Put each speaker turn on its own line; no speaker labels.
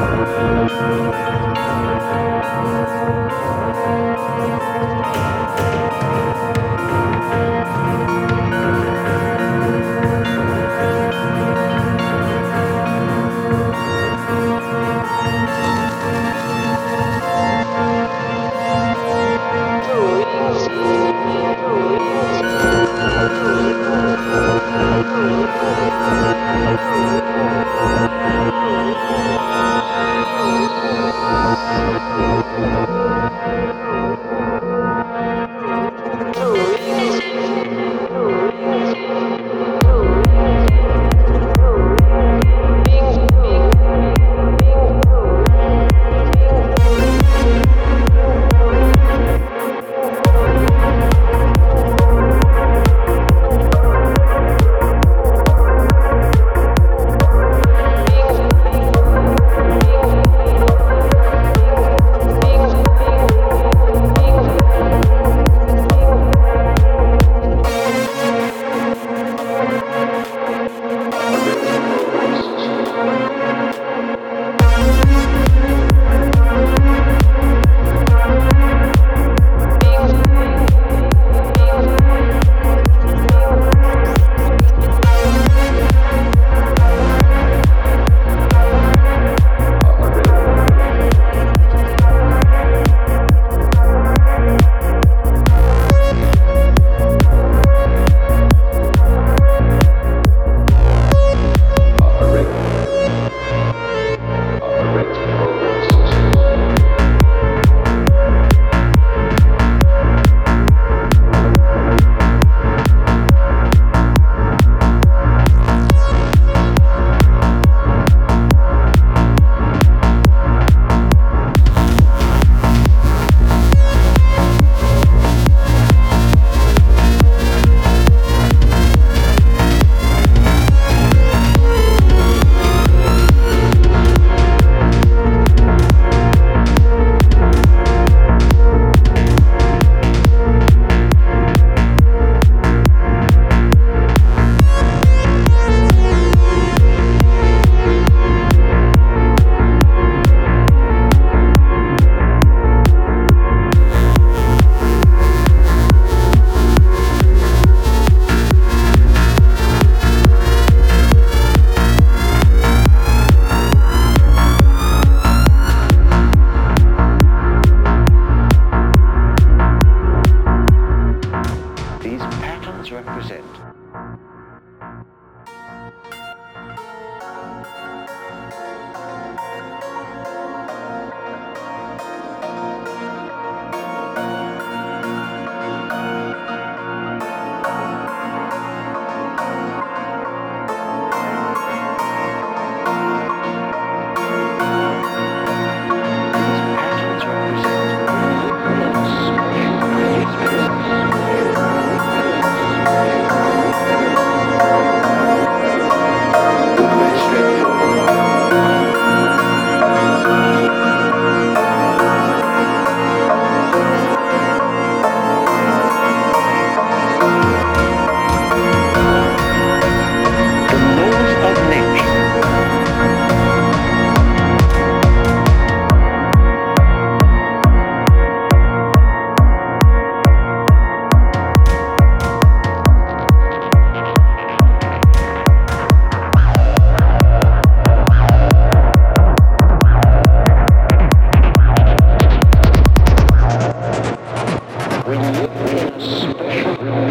Thank you. witness special